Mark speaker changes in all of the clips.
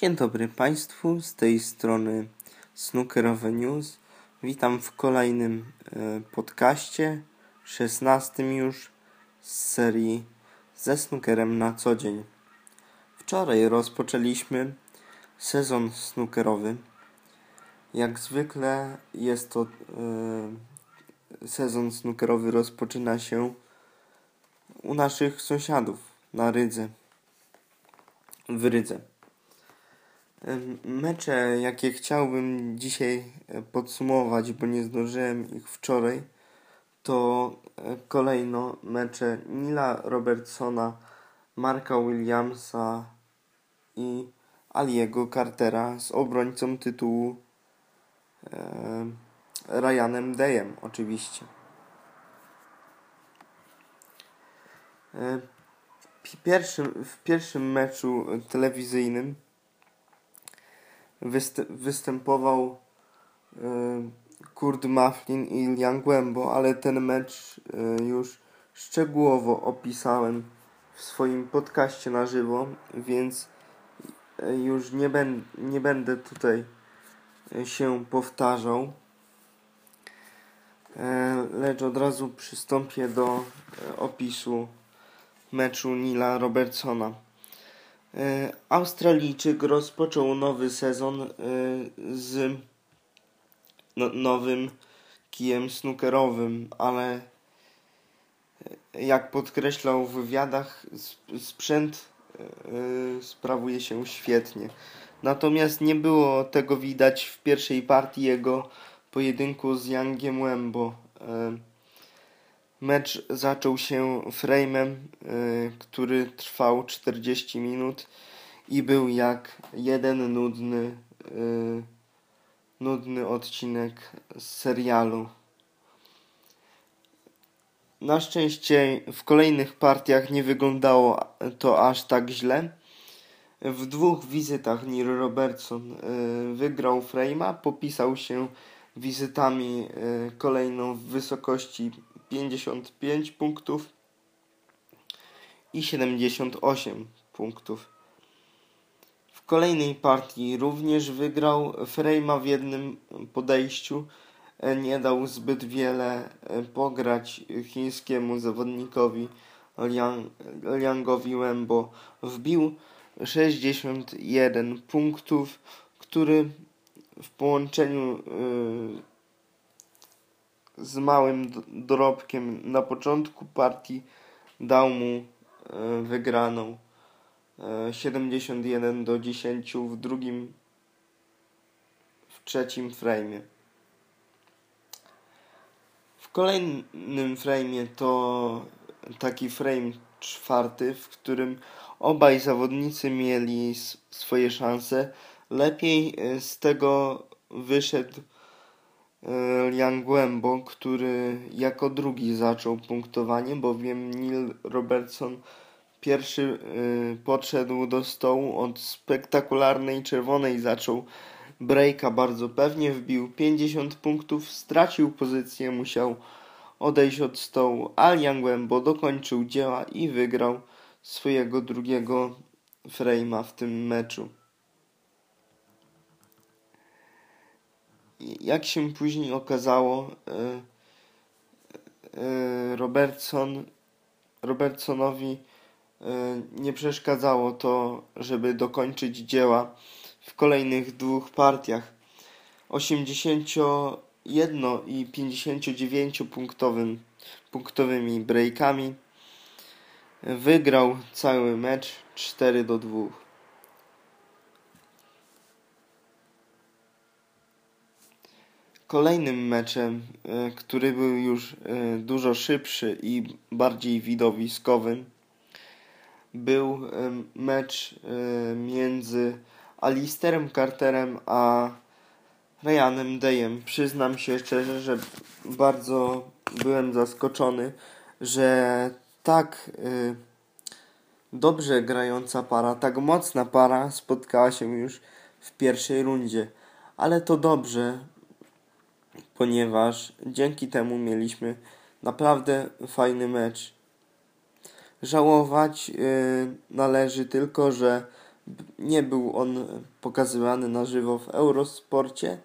Speaker 1: Dzień dobry Państwu, z tej strony Snookerowe News. Witam w kolejnym e, podcaście, 16 już z serii ze snookerem na co dzień. Wczoraj rozpoczęliśmy sezon snookerowy. Jak zwykle jest to e, sezon snookerowy rozpoczyna się u naszych sąsiadów na Rydze. W Rydze. Mecze, jakie chciałbym dzisiaj e, podsumować, bo nie zdążyłem ich wczoraj, to e, kolejno mecze Nila Robertsona, Marka Williamsa i Aliego Cartera z obrońcą tytułu e, Ryanem Dayem oczywiście. E, pierwszym, w pierwszym meczu telewizyjnym występował y, Kurt Maflin i Ilian Głębo, ale ten mecz y, już szczegółowo opisałem w swoim podcaście na żywo, więc y, już nie, ben, nie będę tutaj się powtarzał. Lecz od razu przystąpię do opisu meczu Nila Robertsona. E, Australijczyk rozpoczął nowy sezon e, z no, nowym kijem snookerowym, ale e, jak podkreślał w wywiadach, sprzęt sprawuje się świetnie. Natomiast nie było tego widać w pierwszej partii jego pojedynku z Youngiem Wembo. Mecz zaczął się frame'em, y, który trwał 40 minut i był jak jeden nudny, y, nudny odcinek z serialu. Na szczęście w kolejnych partiach nie wyglądało to aż tak źle. W dwóch wizytach Neil Robertson y, wygrał frame'a, popisał się wizytami kolejną w wysokości 55 punktów i 78 punktów. W kolejnej partii również wygrał Frejma w jednym podejściu. Nie dał zbyt wiele pograć chińskiemu zawodnikowi Liang, Liangowi Wembo. Wbił 61 punktów, który w połączeniu yy, z małym dorobkiem na początku partii dał mu e, wygraną 71 e, do 10 w drugim w trzecim frame'ie. W kolejnym frame'ie to taki frame czwarty, w którym obaj zawodnicy mieli swoje szanse. Lepiej e, z tego wyszedł Liang Głębo, który jako drugi zaczął punktowanie, bowiem Neil Robertson pierwszy y, podszedł do stołu od spektakularnej czerwonej, zaczął breaka bardzo pewnie, wbił 50 punktów, stracił pozycję, musiał odejść od stołu, a Liang Głębo dokończył dzieła i wygrał swojego drugiego frame'a w tym meczu. Jak się później okazało, e, e, Robertson, Robertsonowi e, nie przeszkadzało to, żeby dokończyć dzieła w kolejnych dwóch partiach. 81 i 59 punktowym, punktowymi breakami wygrał cały mecz 4 do 2. Kolejnym meczem, e, który był już e, dużo szybszy i bardziej widowiskowy, był e, mecz między Alisterem Carterem a Ryanem Dayem. Przyznam się szczerze, że bardzo byłem zaskoczony, że tak dobrze grająca para, tak mocna para spotkała się już w pierwszej rundzie. Ale to dobrze, ponieważ dzięki temu mieliśmy naprawdę fajny mecz. Żałować yy, należy tylko, że nie był on pokazywany na żywo w Eurosporcie,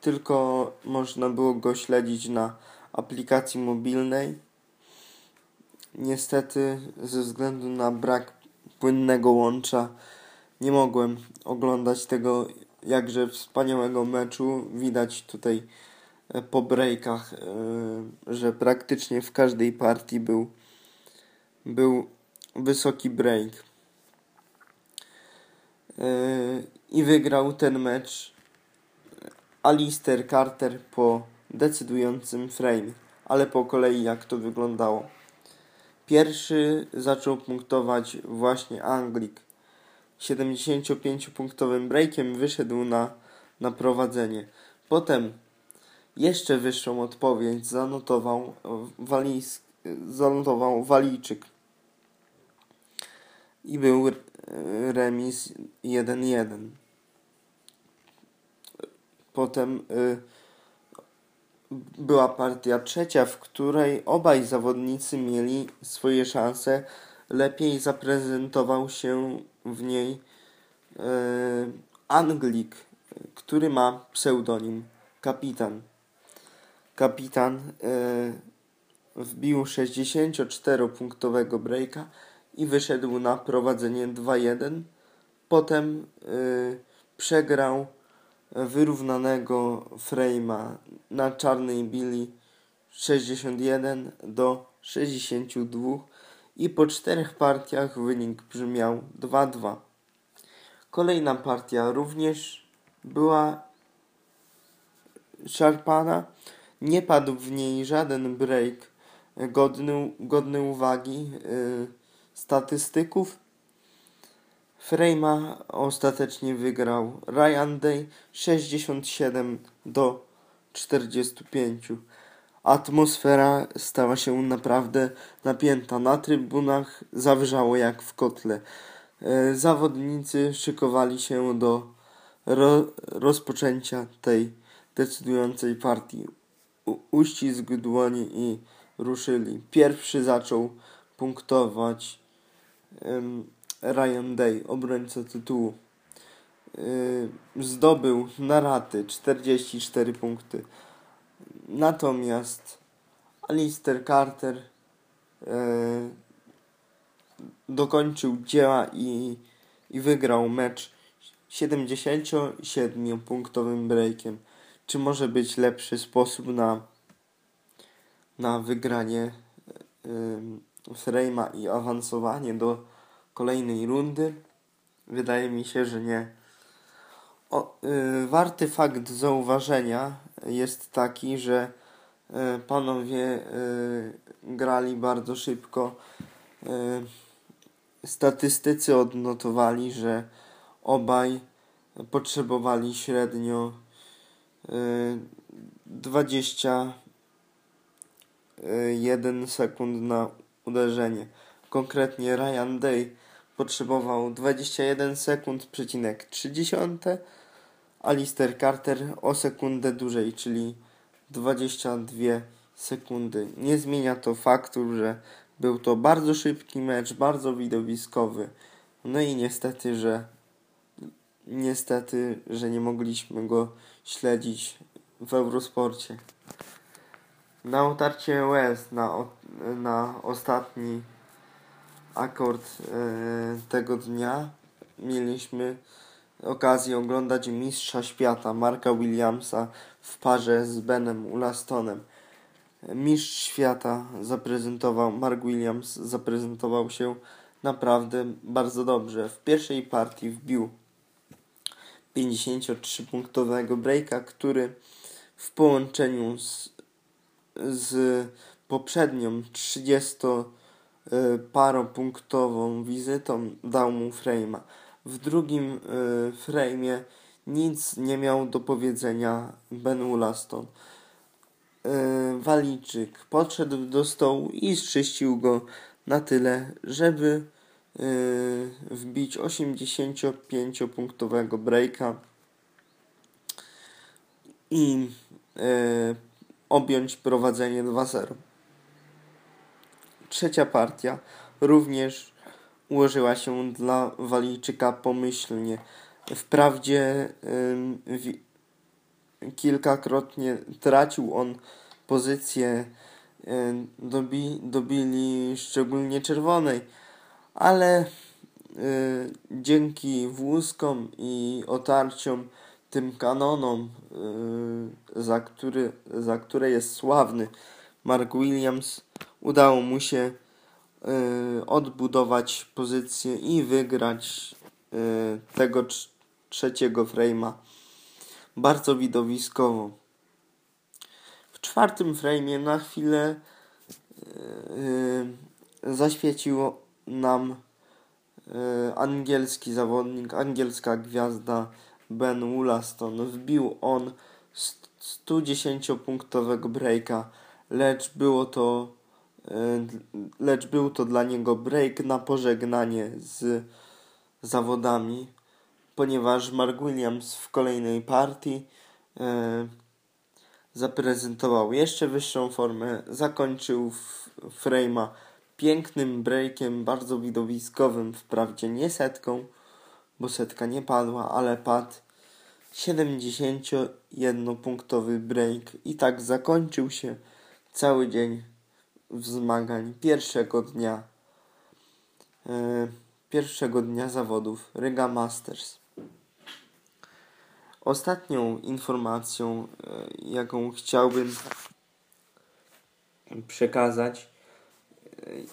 Speaker 1: tylko można było go śledzić na aplikacji mobilnej. Niestety, ze względu na brak płynnego łącza, nie mogłem oglądać tego jakże wspaniałego meczu. Widać tutaj po breakach, e, że praktycznie w każdej partii był, był wysoki break. E, I wygrał ten mecz Alister Carter po decydującym frame, ale po kolei jak to wyglądało. Pierwszy zaczął punktować właśnie Anglik. 75-punktowym breakiem wyszedł na, na prowadzenie. Potem jeszcze wyższą odpowiedź zanotował, Walijsk, zanotował Walijczyk. I był remis 1-1. Potem y, była partia trzecia, w której obaj zawodnicy mieli swoje szanse. Lepiej zaprezentował się w niej e, Anglik, który ma pseudonim Kapitan. Kapitan e, wbił 64-punktowego breaka i wyszedł na prowadzenie 2-1. Potem e, przegrał wyrównanego frame'a na czarnej bili 61 do 62 i po czterech partiach wynik brzmiał 2-2. Kolejna partia również była szarpana. Nie padł w niej żaden break godny, godny uwagi yy, statystyków. Frame'a ostatecznie wygrał Ryan Day 67 do 45. Atmosfera stała się naprawdę napięta. Na trybunach zawrzało jak w kotle. E, zawodnicy szykowali się do ro rozpoczęcia tej decydującej partii. Uścisk dłoni i ruszyli. Pierwszy zaczął punktować Ryan Day, obrońca tytułu. Zdobył na raty 44 punkty. Natomiast Alistair Carter dokończył dzieła i, i wygrał mecz 77-punktowym breakiem. Czy może być lepszy sposób na, na wygranie yy, i awansowanie do kolejnej rundy? Wydaje mi się, że nie. O, yy, warty fakt zauważenia jest taki, że yy, panowie yy, grali bardzo szybko. Y, statystycy odnotowali, że obaj potrzebowali średnio 21 y, sekund na uderzenie. Konkretnie Ryan Day potrzebował 21 sekund, przecinek 30, Alistair Carter o sekundę dłużej, czyli 22 sekundy. Nie zmienia to faktu, że był to bardzo szybki mecz, bardzo widowiskowy. No i niestety, że niestety, że nie mogliśmy go śledzić w Eurosporcie. Na otarcie łez na, na ostatni akord e, tego dnia mieliśmy okazję oglądać mistrza świata Marka Williamsa w parze z Benem Ulastonem. Mistrz świata zaprezentował, Mark Williams zaprezentował się naprawdę bardzo dobrze. W pierwszej partii wbił 53-punktowego breaka, który w połączeniu z, z poprzednią 30 Y, paropunktową wizytą dał mu frame'a. W drugim y, frame'ie nic nie miał do powiedzenia Ben Ulaston. Y, Walijczyk podszedł do stołu i zczyścił go na tyle, żeby wbić 85-punktowego breaka i objąć prowadzenie 2-0 trzecia partia również ułożyła się dla Walijczyka pomyślnie. Wprawdzie kilkakrotnie tracił on pozycję dobi, dobili szczególnie czerwonej, ale dzięki wózkom i otarciom tym kanonom, za, który, za które jest sławny Mark Williams, udało mu się odbudować pozycję i wygrać tego trzeciego frame'a bardzo widowiskowo. W czwartym frame'ie na chwilę yy, zaświecił nam yy, angielski zawodnik, angielska gwiazda Ben Wollaston. Wbił on 110-punktowego breaka, lecz było to yy, lecz był to dla niego break na pożegnanie z zawodami ponieważ Mark Williams w kolejnej partii e, zaprezentował jeszcze wyższą formę, zakończył frame'a pięknym breakiem, bardzo widowiskowym, wprawdzie nie setką, bo setka nie padła, ale padł 71-punktowy break i tak zakończył się cały dzień zmagań pierwszego dnia e, pierwszego dnia zawodów Riga Masters. Ostatnią informacją, e, jaką chciałbym przekazać,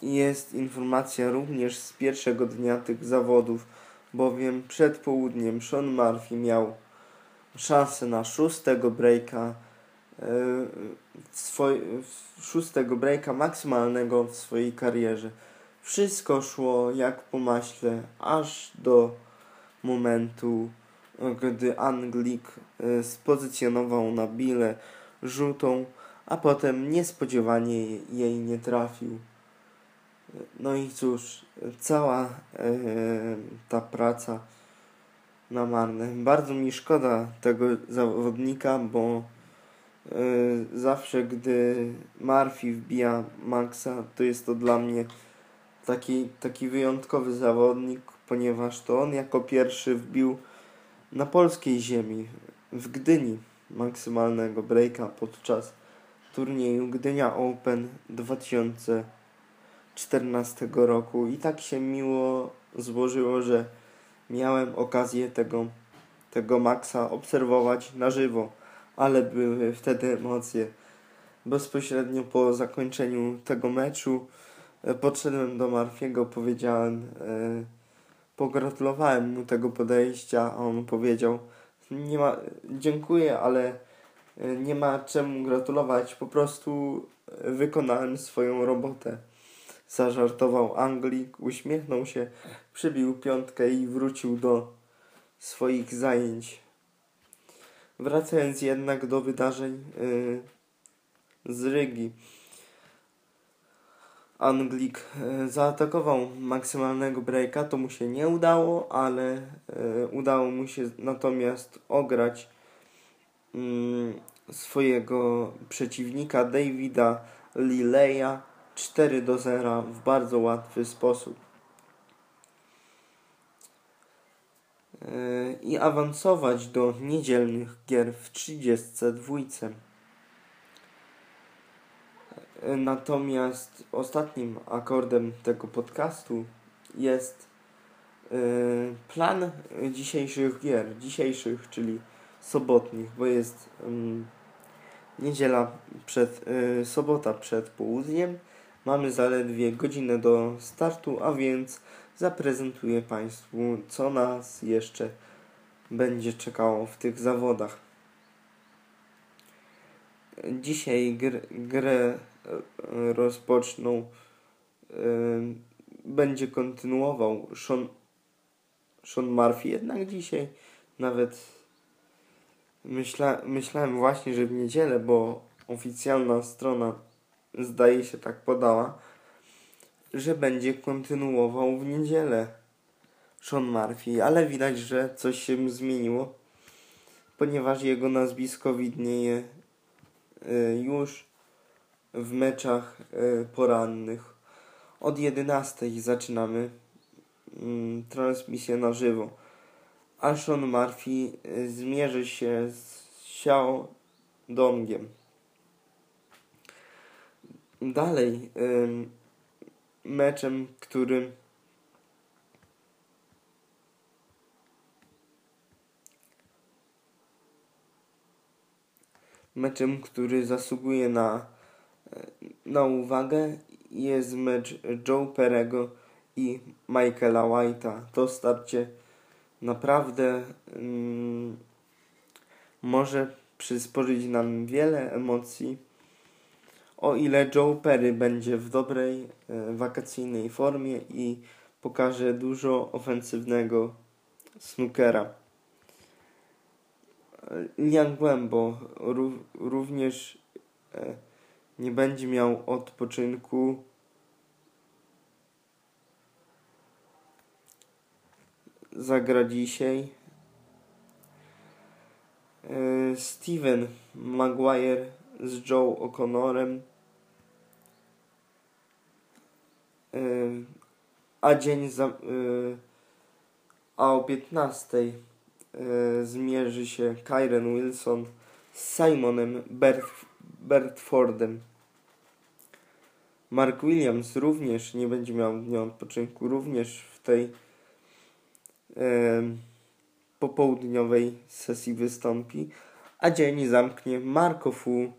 Speaker 1: jest informacja również z pierwszego dnia tych zawodów, bowiem przed południem Sean Murphy miał szansę na szóstego breaka, e, swoj, szóstego breaka maksymalnego w swojej karierze. Wszystko szło jak po maśle, aż do momentu, gdy Anglik e, spozycjonował na bilę żółtą, a potem niespodziewanie jej nie trafił. No i cóż, cała e, ta praca na marne. Bardzo mi szkoda tego zawodnika, bo e, zawsze gdy Murphy wbija Maxa, to jest to dla mnie taki, taki wyjątkowy zawodnik, ponieważ to on jako pierwszy wbił na polskiej ziemi, w Gdyni, maksymalnego breaka podczas turnieju Gdynia Open 2014 roku. I tak się miło złożyło, że miałem okazję tego, tego Maxa obserwować na żywo, ale były wtedy emocje. Bezpośrednio po zakończeniu tego meczu e, podszedłem do Marfiego, powiedziałem. Yy, pogratulowałem mu tego podejścia, a on powiedział, nie ma, dziękuję, ale e, nie ma czemu gratulować, po prostu wykonałem swoją robotę. Zażartował Anglik, uśmiechnął się, przybił piątkę i wrócił do swoich zajęć. Wracając jednak do wydarzeń yy, z Rygi. Anglik e, zaatakował maksymalnego breaka, to mu się nie udało, ale e, udało mu się natomiast ograć mm, swojego przeciwnika Davida Lileya 4 do 0 w bardzo łatwy sposób. E, I awansować do niedzielnych gier w 32. Natomiast ostatnim akordem tego podcastu jest yy, plan dzisiejszych gier, dzisiejszych, czyli sobotnich, bo jest yy, niedziela przed, yy, sobota przed południem. Mamy zaledwie godzinę do startu, a więc zaprezentuję Państwu, co nas jeszcze będzie czekało w tych zawodach. Dzisiaj gr, grę rozpoczną, będzie kontynuował Sean, Sean Murphy. Jednak dzisiaj nawet myśla, myślałem właśnie, że w niedzielę, bo oficjalna strona zdaje się tak podała, że będzie kontynuował w niedzielę Sean Murphy, ale widać, że coś się zmieniło, ponieważ jego nazwisko widnieje y, już w meczach e, porannych. Od 11 zaczynamy mm, transmisję na żywo. A Sean Murphy y, zmierzy się z Xiao Dongiem. Dalej, meczem, który meczem, który zasługuje na, na uwagę jest mecz Joe Perego i Michaela White'a. To starcie naprawdę może przysporzyć nam wiele emocji. O ile Joe Perry będzie w dobrej e, wakacyjnej formie i pokaże dużo ofensywnego snookera. Lian Głębo również e, nie będzie miał odpoczynku. Zagra dzisiaj. E, Steven Maguire z Joe O'Connorem. E, a dzień za, a o 15 zmierzy się Kyren Wilson z Simonem Berth Bertfordem. Mark Williams również nie będzie miał dnia odpoczynku, również w tej e, popołudniowej sesji wystąpi, a dzień zamknie Marko Fu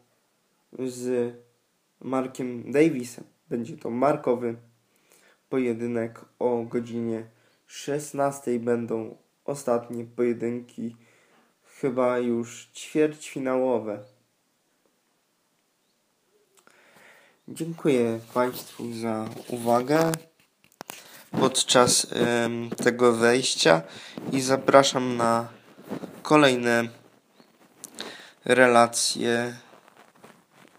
Speaker 1: z Markiem Davisem. Będzie to markowy pojedynek o godzinie 16 będą ostatnie pojedynki, chyba już ćwierćfinałowe. Dziękuję Państwu za uwagę podczas tego wejścia i zapraszam na kolejne relacje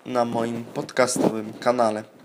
Speaker 1: na moim podcastowym kanale.